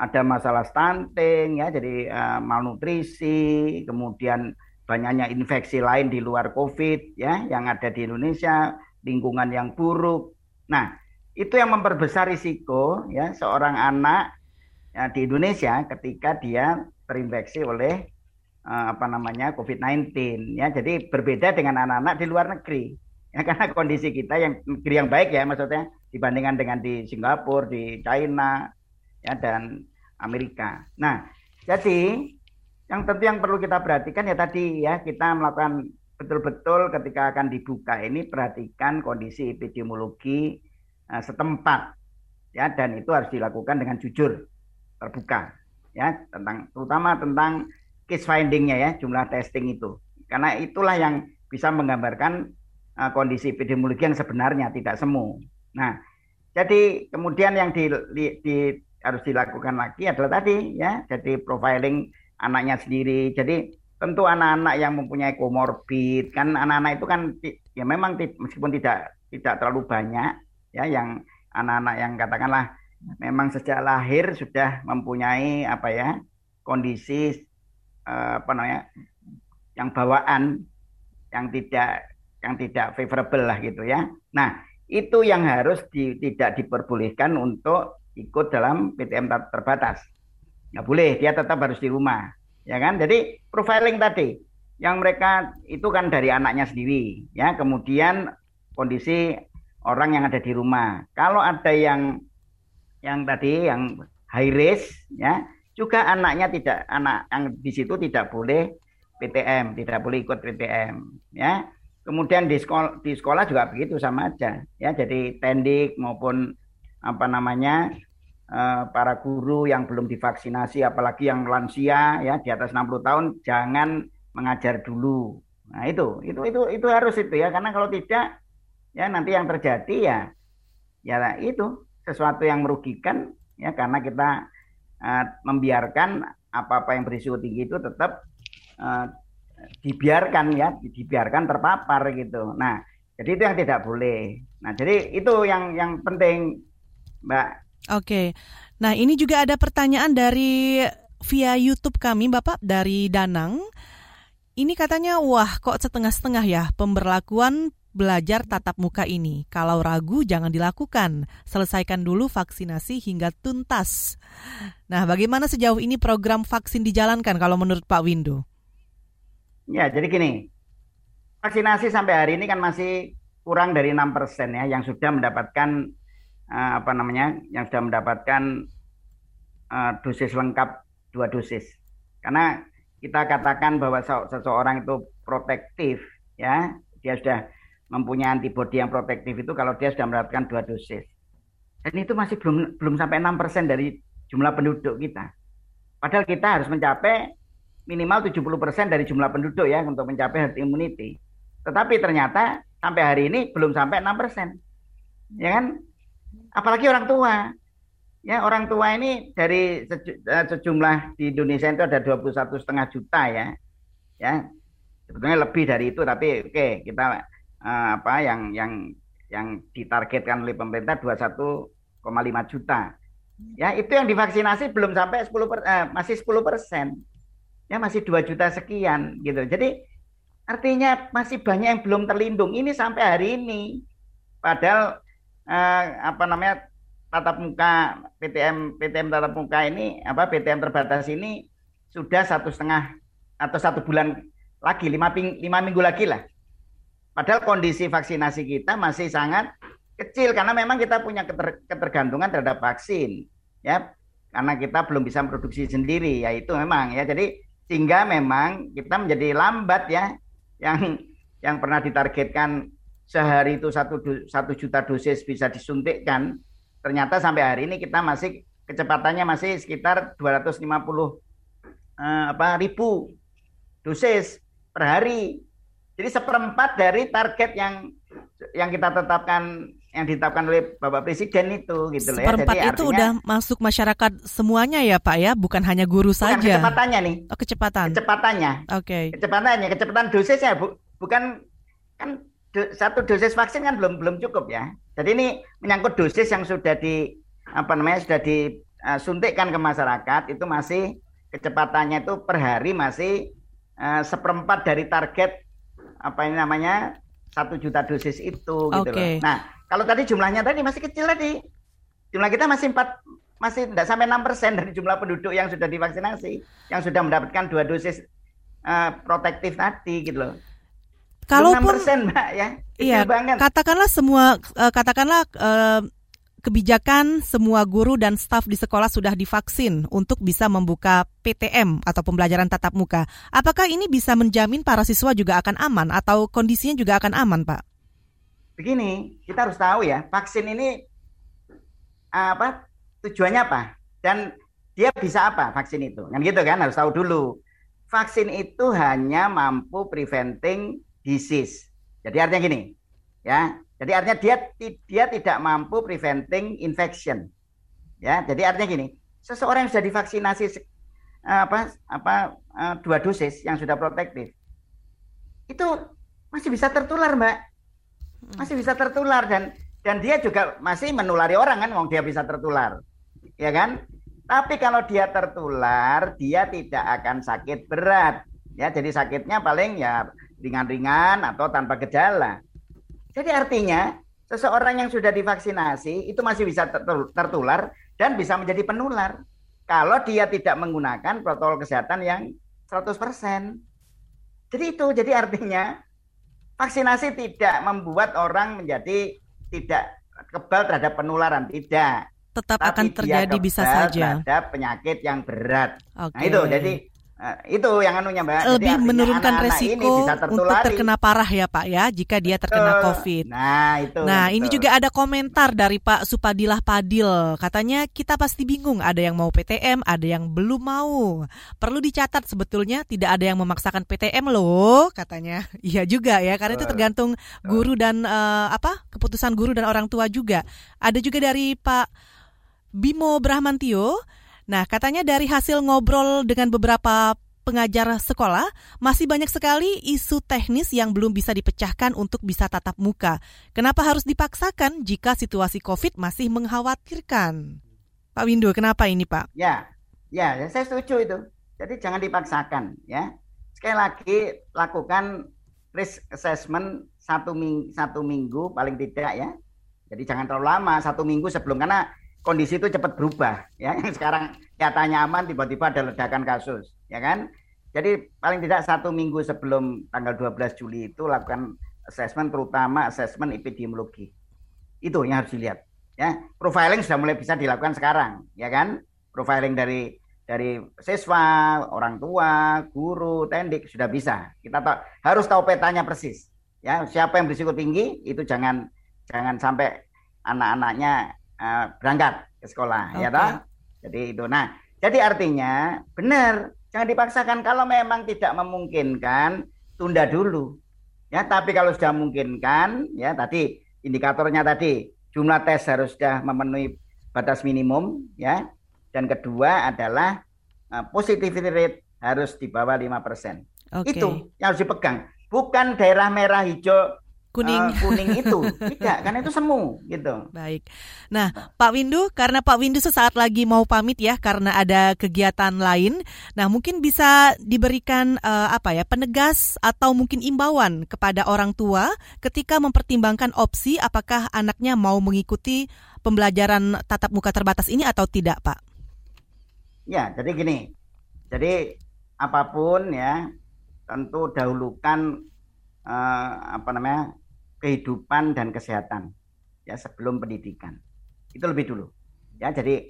Ada masalah stunting ya, jadi uh, malnutrisi, kemudian banyaknya infeksi lain di luar COVID ya yang ada di Indonesia lingkungan yang buruk. Nah, itu yang memperbesar risiko ya seorang anak ya, di Indonesia ketika dia terinfeksi oleh uh, apa namanya COVID-19 ya. Jadi berbeda dengan anak-anak di luar negeri. Ya karena kondisi kita yang negeri yang baik ya maksudnya dibandingkan dengan di Singapura, di China ya dan Amerika. Nah, jadi yang tentu yang perlu kita perhatikan ya tadi ya kita melakukan betul-betul ketika akan dibuka ini perhatikan kondisi epidemiologi uh, setempat ya dan itu harus dilakukan dengan jujur terbuka ya tentang terutama tentang case findingnya ya jumlah testing itu karena itulah yang bisa menggambarkan uh, kondisi epidemiologi yang sebenarnya tidak semu. Nah, jadi kemudian yang di, di, di harus dilakukan lagi adalah tadi ya, jadi profiling anaknya sendiri. Jadi tentu anak-anak yang mempunyai komorbid kan anak-anak itu kan ya memang meskipun tidak tidak terlalu banyak ya yang anak-anak yang katakanlah memang sejak lahir sudah mempunyai apa ya kondisi eh, apa namanya yang bawaan yang tidak yang tidak favorable lah gitu ya. Nah, itu yang harus di, tidak diperbolehkan untuk ikut dalam PTM terbatas. Nggak boleh, dia tetap harus di rumah. Ya kan? Jadi profiling tadi yang mereka itu kan dari anaknya sendiri ya. Kemudian kondisi orang yang ada di rumah. Kalau ada yang yang tadi yang high risk ya, juga anaknya tidak anak yang di situ tidak boleh PTM, tidak boleh ikut PTM ya. Kemudian di sekolah di sekolah juga begitu sama aja ya. Jadi tendik maupun apa namanya para guru yang belum divaksinasi apalagi yang lansia ya di atas 60 tahun jangan mengajar dulu. Nah, itu itu itu itu harus itu ya karena kalau tidak ya nanti yang terjadi ya ya itu sesuatu yang merugikan ya karena kita uh, membiarkan apa-apa yang berisiko tinggi itu tetap uh, dibiarkan ya dibiarkan terpapar gitu. Nah, jadi itu yang tidak boleh. Nah, jadi itu yang yang penting, Mbak. Oke. Nah, ini juga ada pertanyaan dari via YouTube kami, Bapak dari Danang. Ini katanya, wah kok setengah-setengah ya pemberlakuan belajar tatap muka ini. Kalau ragu jangan dilakukan. Selesaikan dulu vaksinasi hingga tuntas. Nah, bagaimana sejauh ini program vaksin dijalankan kalau menurut Pak Windu? Ya, jadi gini. Vaksinasi sampai hari ini kan masih kurang dari enam persen ya yang sudah mendapatkan uh, apa namanya? yang sudah mendapatkan uh, dosis lengkap dua dosis. Karena kita katakan bahwa seseorang itu protektif ya, dia sudah mempunyai antibodi yang protektif itu kalau dia sudah mendapatkan dua dosis. Dan itu masih belum belum sampai enam persen dari jumlah penduduk kita. Padahal kita harus mencapai minimal 70 persen dari jumlah penduduk ya untuk mencapai herd immunity. Tetapi ternyata sampai hari ini belum sampai enam persen. Ya kan? Apalagi orang tua. Ya, orang tua ini dari eh, sejumlah di Indonesia itu ada 21 setengah juta ya. Ya, sebetulnya lebih dari itu tapi oke okay, kita uh, apa yang yang yang ditargetkan oleh pemerintah 21,5 juta. Ya, itu yang divaksinasi belum sampai 10 per, uh, masih 10 persen. Ya, masih 2 juta sekian gitu. Jadi artinya masih banyak yang belum terlindung. Ini sampai hari ini. Padahal uh, apa namanya tatap muka PTM PTM tatap muka ini apa PTM terbatas ini sudah satu setengah atau satu bulan lagi lima, lima minggu lagi lah Padahal kondisi vaksinasi kita masih sangat kecil karena memang kita punya keter, ketergantungan terhadap vaksin, ya. Karena kita belum bisa produksi sendiri, ya itu memang ya. Jadi sehingga memang kita menjadi lambat ya, yang yang pernah ditargetkan sehari itu satu satu juta dosis bisa disuntikkan, ternyata sampai hari ini kita masih kecepatannya masih sekitar 250 eh, apa ribu dosis per hari jadi seperempat dari target yang yang kita tetapkan yang ditetapkan oleh Bapak Presiden itu gitu loh ya. Seperempat Jadi itu artinya, udah masuk masyarakat semuanya ya Pak ya, bukan hanya guru bukan saja. kecepatannya nih. Oh, kecepatan. Kecepatannya. Oke. Okay. Kecepatannya, kecepatan dosisnya bu, bukan kan do, satu dosis vaksin kan belum belum cukup ya. Jadi ini menyangkut dosis yang sudah di apa namanya sudah disuntikkan ke masyarakat itu masih kecepatannya itu per hari masih uh, seperempat dari target apa ini namanya satu juta dosis itu gitu loh. Nah kalau tadi jumlahnya tadi masih kecil tadi, jumlah kita masih empat masih tidak sampai enam persen dari jumlah penduduk yang sudah divaksinasi, yang sudah mendapatkan dua dosis uh, protektif tadi gitu loh. Kalaupun persen mbak ya, iya, banget. katakanlah semua uh, katakanlah uh, kebijakan semua guru dan staf di sekolah sudah divaksin untuk bisa membuka PTM atau pembelajaran tatap muka. Apakah ini bisa menjamin para siswa juga akan aman atau kondisinya juga akan aman, Pak? Begini, kita harus tahu ya, vaksin ini apa tujuannya apa dan dia bisa apa vaksin itu kan gitu kan harus tahu dulu vaksin itu hanya mampu preventing disease. Jadi artinya gini, ya. Jadi artinya dia dia tidak mampu preventing infection. Ya, jadi artinya gini, seseorang yang sudah divaksinasi apa apa uh, dua dosis yang sudah protektif itu masih bisa tertular mbak masih bisa tertular dan dan dia juga masih menulari orang kan wong dia bisa tertular ya kan tapi kalau dia tertular dia tidak akan sakit berat ya jadi sakitnya paling ya ringan-ringan atau tanpa gejala jadi artinya seseorang yang sudah divaksinasi itu masih bisa tertular dan bisa menjadi penular kalau dia tidak menggunakan protokol kesehatan yang 100%. Jadi itu, jadi artinya vaksinasi tidak membuat orang menjadi tidak kebal terhadap penularan, tidak. Tetap Tapi akan terjadi bisa saja. Terhadap penyakit yang berat. Okay. Nah itu, jadi Eh, itu yang anunya mbak. Lebih menurunkan anak -anak resiko untuk terkena parah ya pak ya jika dia terkena covid. Nah itu nah itu. ini juga ada komentar dari pak Supadilah Padil. Katanya kita pasti bingung ada yang mau PTM ada yang belum mau. Perlu dicatat sebetulnya tidak ada yang memaksakan PTM loh katanya. Iya juga ya karena itu tergantung guru dan uh, apa keputusan guru dan orang tua juga. Ada juga dari pak Bimo Brahmantio Nah, katanya dari hasil ngobrol dengan beberapa pengajar sekolah, masih banyak sekali isu teknis yang belum bisa dipecahkan untuk bisa tatap muka. Kenapa harus dipaksakan jika situasi COVID masih mengkhawatirkan? Pak Windu, kenapa ini Pak? Ya, ya, ya saya setuju itu. Jadi jangan dipaksakan ya. Sekali lagi lakukan risk assessment satu minggu, satu minggu paling tidak ya. Jadi jangan terlalu lama, satu minggu sebelum karena kondisi itu cepat berubah ya. Sekarang nyatanya aman tiba-tiba ada ledakan kasus ya kan? Jadi paling tidak satu minggu sebelum tanggal 12 Juli itu lakukan assessment terutama assessment epidemiologi. Itu yang harus dilihat ya. Profiling sudah mulai bisa dilakukan sekarang ya kan? Profiling dari dari siswa orang tua guru tendik sudah bisa. Kita tahu, harus tahu petanya persis ya. Siapa yang berisiko tinggi itu jangan jangan sampai anak-anaknya uh, berangkat ke sekolah okay. ya toh. Jadi itu. Nah, jadi artinya benar, jangan dipaksakan kalau memang tidak memungkinkan tunda dulu. Ya, tapi kalau sudah memungkinkan ya tadi indikatornya tadi jumlah tes harus sudah memenuhi batas minimum ya. Dan kedua adalah uh, positivity rate harus di bawah 5%. Okay. Itu yang harus dipegang. Bukan daerah merah hijau kuning. Uh, kuning itu. Tidak karena itu semu gitu. Baik. Nah Pak Windu karena Pak Windu sesaat lagi mau pamit ya karena ada kegiatan lain nah mungkin bisa diberikan uh, apa ya penegas atau mungkin imbauan kepada orang tua ketika mempertimbangkan opsi apakah anaknya mau mengikuti pembelajaran tatap muka terbatas ini atau tidak Pak? Ya jadi gini. Jadi apa pun ya tentu dahulukan uh, apa namanya kehidupan dan kesehatan ya sebelum pendidikan. Itu lebih dulu. Ya jadi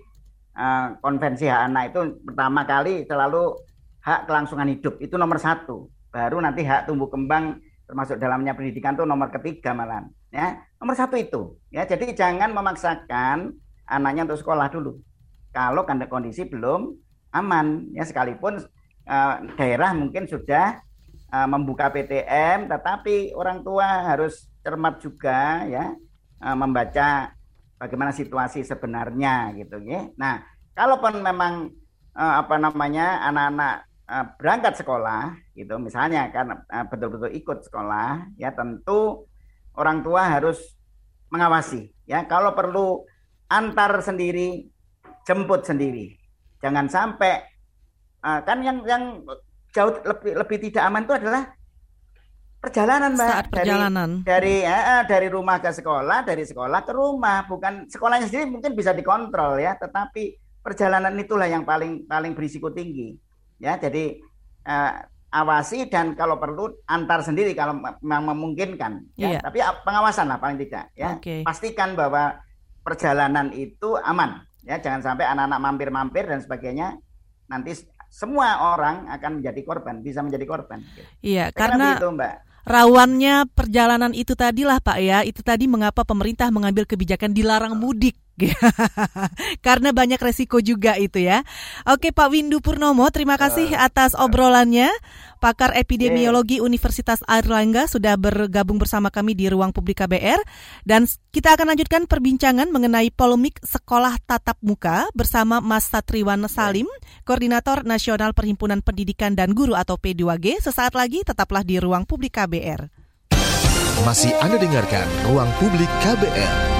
uh, konvensi hak anak itu pertama kali selalu hak kelangsungan hidup. Itu nomor satu. Baru nanti hak tumbuh kembang termasuk dalamnya pendidikan itu nomor ketiga malah ya nomor satu itu. Ya jadi jangan memaksakan anaknya untuk sekolah dulu. Kalau kondisi belum aman. Ya sekalipun uh, daerah mungkin sudah uh, membuka PTM tetapi orang tua harus cermat juga ya uh, membaca bagaimana situasi sebenarnya gitu ya. Nah, kalaupun memang uh, apa namanya anak-anak uh, berangkat sekolah gitu misalnya kan uh, betul-betul ikut sekolah ya tentu orang tua harus mengawasi ya kalau perlu antar sendiri jemput sendiri jangan sampai kan yang yang jauh lebih lebih tidak aman itu adalah perjalanan mbak. Saat perjalanan. dari dari, ya, dari rumah ke sekolah dari sekolah ke rumah. Bukan sekolahnya sendiri mungkin bisa dikontrol ya tetapi perjalanan itulah yang paling paling berisiko tinggi. Ya jadi uh, awasi dan kalau perlu antar sendiri kalau memang memungkinkan ya. Iya. tapi pengawasan lah paling tidak ya. Okay. pastikan bahwa perjalanan itu aman ya. Jangan sampai anak-anak mampir-mampir dan sebagainya nanti semua orang akan menjadi korban bisa menjadi korban. Iya Saya karena itu mbak. rawannya perjalanan itu tadilah Pak ya. Itu tadi mengapa pemerintah mengambil kebijakan dilarang mudik Karena banyak resiko juga itu ya. Oke Pak Windu Purnomo, terima kasih atas obrolannya. Pakar Epidemiologi Universitas Airlangga sudah bergabung bersama kami di ruang publik KBR dan kita akan lanjutkan perbincangan mengenai polemik sekolah tatap muka bersama Mas Satriwan Salim, Koordinator Nasional Perhimpunan Pendidikan dan Guru atau P2G. Sesaat lagi tetaplah di ruang publik KBR. Masih Anda dengarkan Ruang Publik KBR.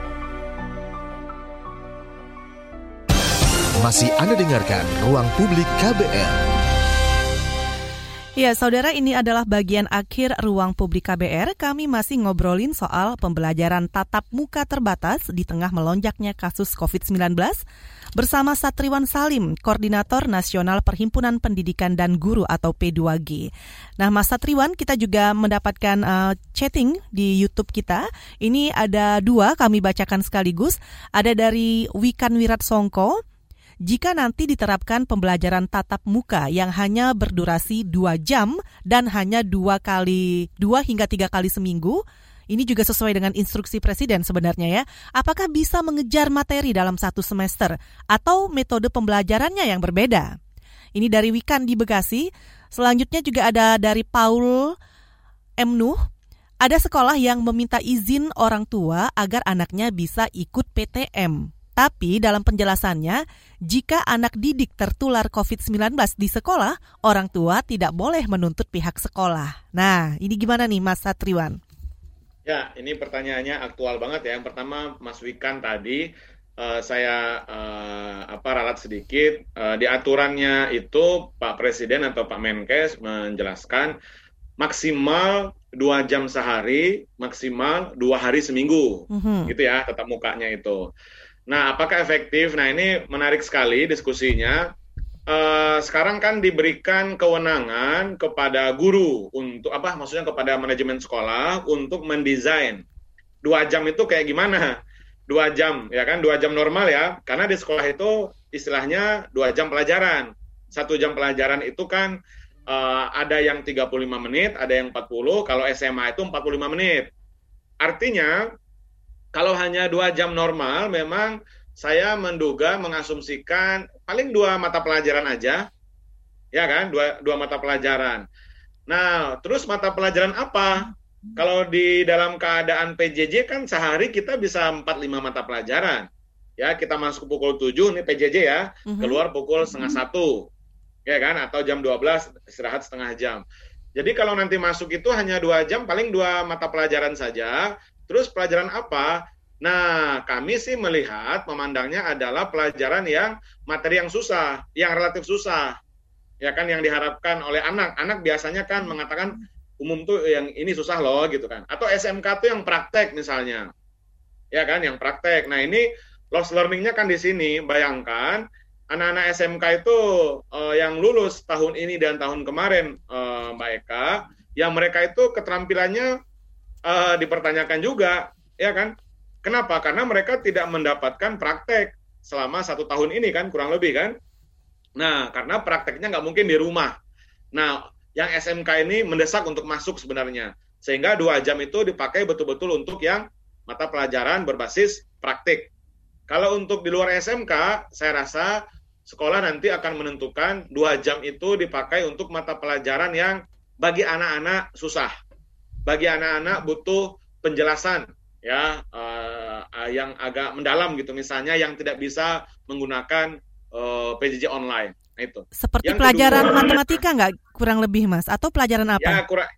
Masih Anda dengarkan Ruang Publik KBR. Ya, saudara, ini adalah bagian akhir ruang publik KBR. Kami masih ngobrolin soal pembelajaran tatap muka terbatas di tengah melonjaknya kasus COVID-19 bersama Satriwan Salim, Koordinator Nasional Perhimpunan Pendidikan dan Guru atau P2G. Nah, Mas Satriwan, kita juga mendapatkan uh, chatting di YouTube kita. Ini ada dua, kami bacakan sekaligus. Ada dari Wikan Wirat Songko, jika nanti diterapkan pembelajaran tatap muka yang hanya berdurasi dua jam dan hanya dua kali dua hingga tiga kali seminggu, ini juga sesuai dengan instruksi presiden sebenarnya ya. Apakah bisa mengejar materi dalam satu semester atau metode pembelajarannya yang berbeda? Ini dari Wikan di Bekasi. Selanjutnya juga ada dari Paul M. Nuh. Ada sekolah yang meminta izin orang tua agar anaknya bisa ikut PTM. Tapi dalam penjelasannya, jika anak didik tertular COVID-19 di sekolah, orang tua tidak boleh menuntut pihak sekolah. Nah, ini gimana nih Mas Satriwan? Ya, ini pertanyaannya aktual banget ya. Yang pertama Mas Wikan tadi uh, saya uh, apa ralat sedikit uh, di aturannya itu Pak Presiden atau Pak Menkes menjelaskan maksimal dua jam sehari, maksimal dua hari seminggu, mm -hmm. gitu ya tetap mukanya itu. Nah, apakah efektif? Nah, ini menarik sekali diskusinya. Uh, sekarang kan diberikan kewenangan kepada guru untuk apa? Maksudnya kepada manajemen sekolah untuk mendesain dua jam itu kayak gimana? Dua jam, ya kan? Dua jam normal ya, karena di sekolah itu istilahnya dua jam pelajaran. Satu jam pelajaran itu kan uh, ada yang 35 menit, ada yang 40. Kalau SMA itu 45 menit. Artinya kalau hanya dua jam normal, memang saya menduga mengasumsikan paling dua mata pelajaran aja, ya kan, dua, dua mata pelajaran. Nah, terus mata pelajaran apa? Kalau di dalam keadaan PJJ kan sehari kita bisa 4-5 mata pelajaran. Ya, kita masuk pukul 7, ini PJJ ya, mm-hmm. keluar pukul setengah satu, ya kan, atau jam 12 istirahat setengah jam. Jadi kalau nanti masuk itu hanya dua jam, paling dua mata pelajaran saja, Terus pelajaran apa? Nah, kami sih melihat memandangnya adalah pelajaran yang materi yang susah, yang relatif susah. Ya kan yang diharapkan oleh anak. Anak biasanya kan mengatakan umum tuh yang ini susah loh gitu kan. Atau SMK tuh yang praktek misalnya. Ya kan yang praktek. Nah, ini loss learningnya kan di sini. Bayangkan anak-anak SMK itu uh, yang lulus tahun ini dan tahun kemarin uh, Mbak Eka, yang mereka itu keterampilannya uh, dipertanyakan juga, ya kan? Kenapa? Karena mereka tidak mendapatkan praktek selama satu tahun ini kan, kurang lebih kan? Nah, karena prakteknya nggak mungkin di rumah. Nah, yang SMK ini mendesak untuk masuk sebenarnya, sehingga dua jam itu dipakai betul-betul untuk yang mata pelajaran berbasis praktik. Kalau untuk di luar SMK, saya rasa sekolah nanti akan menentukan dua jam itu dipakai untuk mata pelajaran yang bagi anak-anak susah bagi anak-anak butuh penjelasan ya uh, yang agak mendalam gitu misalnya yang tidak bisa menggunakan uh, PJJ online. Nah, itu. Seperti yang pelajaran kedua, matematika nggak kurang lebih mas? Atau pelajaran apa? Ya kurang.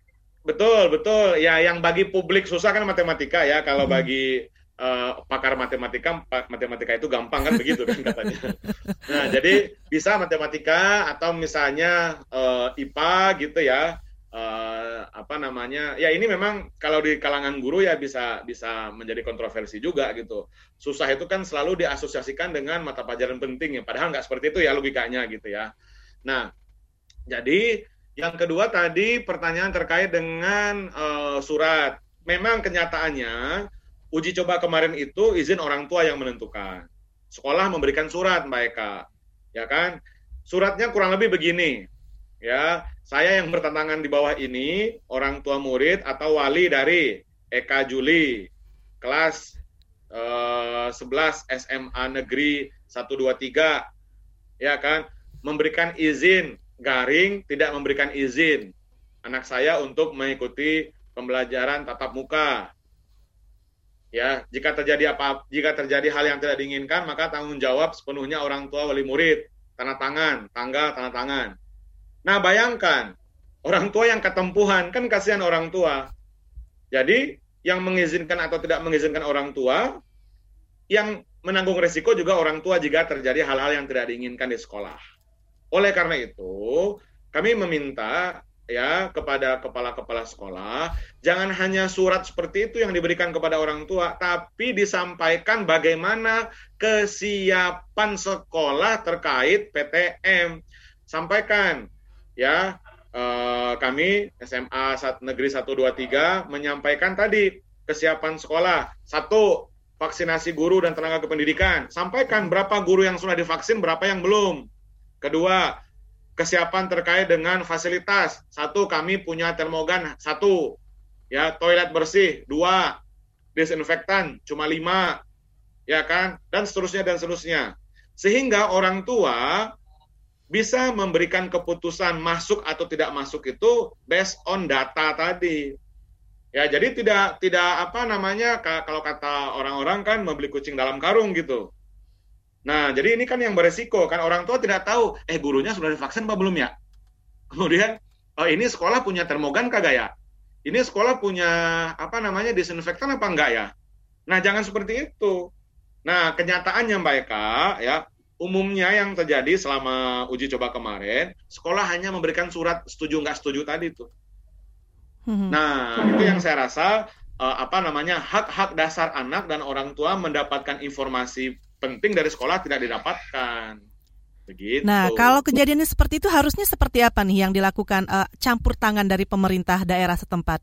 Betul betul. Ya yang bagi publik susah kan matematika ya. Kalau hmm. bagi uh, pakar matematika, matematika itu gampang kan begitu kan katanya. Nah jadi bisa matematika atau misalnya uh, IPA gitu ya uh, apa namanya ya ini memang kalau di kalangan guru ya bisa bisa menjadi kontroversi juga gitu. Susah itu kan selalu diasosiasikan dengan mata pelajaran penting ya padahal nggak seperti itu ya logikanya gitu ya. Nah jadi yang kedua tadi pertanyaan terkait dengan uh, surat. Memang kenyataannya uji coba kemarin itu izin orang tua yang menentukan. Sekolah memberikan surat mereka ya kan? Suratnya kurang lebih begini ya saya yang bertentangan di bawah ini orang tua murid atau wali dari Eka Juli kelas uh, 11 SMA Negeri 123 ya kan? Memberikan izin garing tidak memberikan izin anak saya untuk mengikuti pembelajaran tatap muka. Ya jika terjadi apa jika terjadi hal yang tidak diinginkan maka tanggung jawab sepenuhnya orang tua wali murid. Tanda tangan tanggal tanda tangan Nah, bayangkan orang tua yang ketempuhan kan kasihan orang tua. Jadi, yang mengizinkan atau tidak mengizinkan orang tua yang menanggung resiko juga orang tua jika terjadi hal-hal yang tidak diinginkan di sekolah. Oleh karena itu, kami meminta ya kepada kepala-kepala sekolah jangan hanya surat seperti itu yang diberikan kepada orang tua tapi disampaikan bagaimana kesiapan sekolah terkait PTM sampaikan ya eh, kami SMA Negeri 123 menyampaikan tadi kesiapan sekolah. Satu, vaksinasi guru dan tenaga kependidikan. Sampaikan berapa guru yang sudah divaksin, berapa yang belum. Kedua, kesiapan terkait dengan fasilitas. Satu, kami punya termogan satu, ya toilet bersih dua, desinfektan cuma lima, ya kan, dan seterusnya dan seterusnya. Sehingga orang tua bisa memberikan keputusan masuk atau tidak masuk itu based on data tadi. Ya, jadi tidak tidak apa namanya kalau kata orang-orang kan membeli kucing dalam karung gitu. Nah, jadi ini kan yang beresiko kan orang tua tidak tahu eh gurunya sudah divaksin apa belum ya. Kemudian oh ini sekolah punya termogan kagak ya? Ini sekolah punya apa namanya disinfektan apa enggak ya? Nah, jangan seperti itu. Nah, kenyataannya Mbak Eka ya, umumnya yang terjadi selama uji coba kemarin, sekolah hanya memberikan surat setuju nggak setuju tadi tuh. Hmm. Nah, itu yang saya rasa uh, apa namanya hak-hak dasar anak dan orang tua mendapatkan informasi penting dari sekolah tidak didapatkan. Begitu. Nah, kalau kejadiannya seperti itu harusnya seperti apa nih yang dilakukan uh, campur tangan dari pemerintah daerah setempat?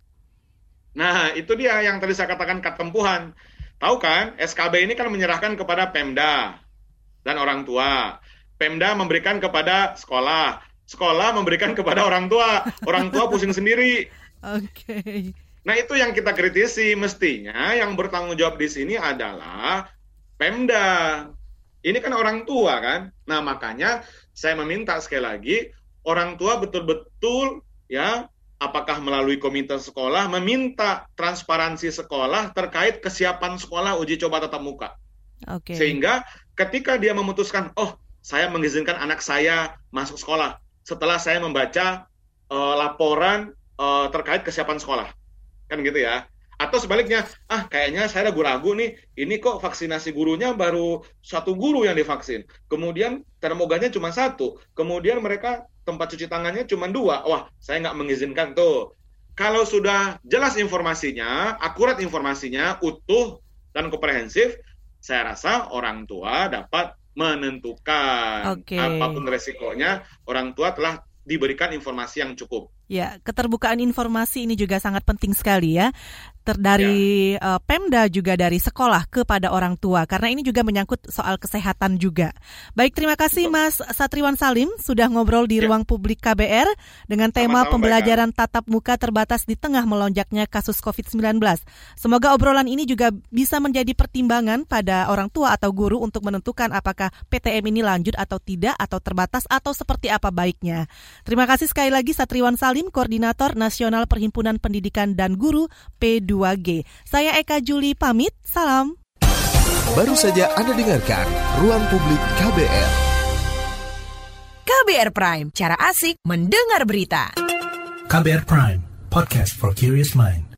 Nah, itu dia yang tadi saya katakan ketempuhan. Tahu kan, SKB ini kan menyerahkan kepada Pemda dan orang tua. Pemda memberikan kepada sekolah, sekolah memberikan kepada orang tua, orang tua pusing sendiri. Oke. Okay. Nah itu yang kita kritisi mestinya yang bertanggung jawab di sini adalah Pemda. Ini kan orang tua kan. Nah makanya saya meminta sekali lagi orang tua betul-betul ya apakah melalui komite sekolah meminta transparansi sekolah terkait kesiapan sekolah uji coba tatap muka. Okay. Sehingga ketika dia memutuskan, oh saya mengizinkan anak saya masuk sekolah setelah saya membaca uh, laporan uh, terkait kesiapan sekolah, kan gitu ya. Atau sebaliknya, ah kayaknya saya ragu-ragu nih, ini kok vaksinasi gurunya baru satu guru yang divaksin. Kemudian termoganya cuma satu. Kemudian mereka tempat cuci tangannya cuma dua. Wah, saya nggak mengizinkan tuh. Kalau sudah jelas informasinya, akurat informasinya, utuh dan komprehensif, saya rasa orang tua dapat menentukan okay. apa pun resikonya orang tua telah diberikan informasi yang cukup. Ya, keterbukaan informasi ini juga sangat penting sekali ya ter dari ya. uh, Pemda juga dari sekolah kepada orang tua karena ini juga menyangkut soal kesehatan juga. Baik, terima kasih Betul. Mas Satriwan Salim sudah ngobrol di ya. ruang publik KBR dengan tema Sama-sama pembelajaran baik, tatap muka terbatas di tengah melonjaknya kasus COVID-19. Semoga obrolan ini juga bisa menjadi pertimbangan pada orang tua atau guru untuk menentukan apakah PTM ini lanjut atau tidak atau terbatas atau seperti apa baiknya. Terima kasih sekali lagi Satriwan Salim, Koordinator Nasional Perhimpunan Pendidikan dan Guru P2G. Saya Eka Juli pamit, salam. Baru saja Anda dengarkan Ruang Publik KBR. KBR Prime, cara asik mendengar berita. KBR Prime, podcast for curious mind.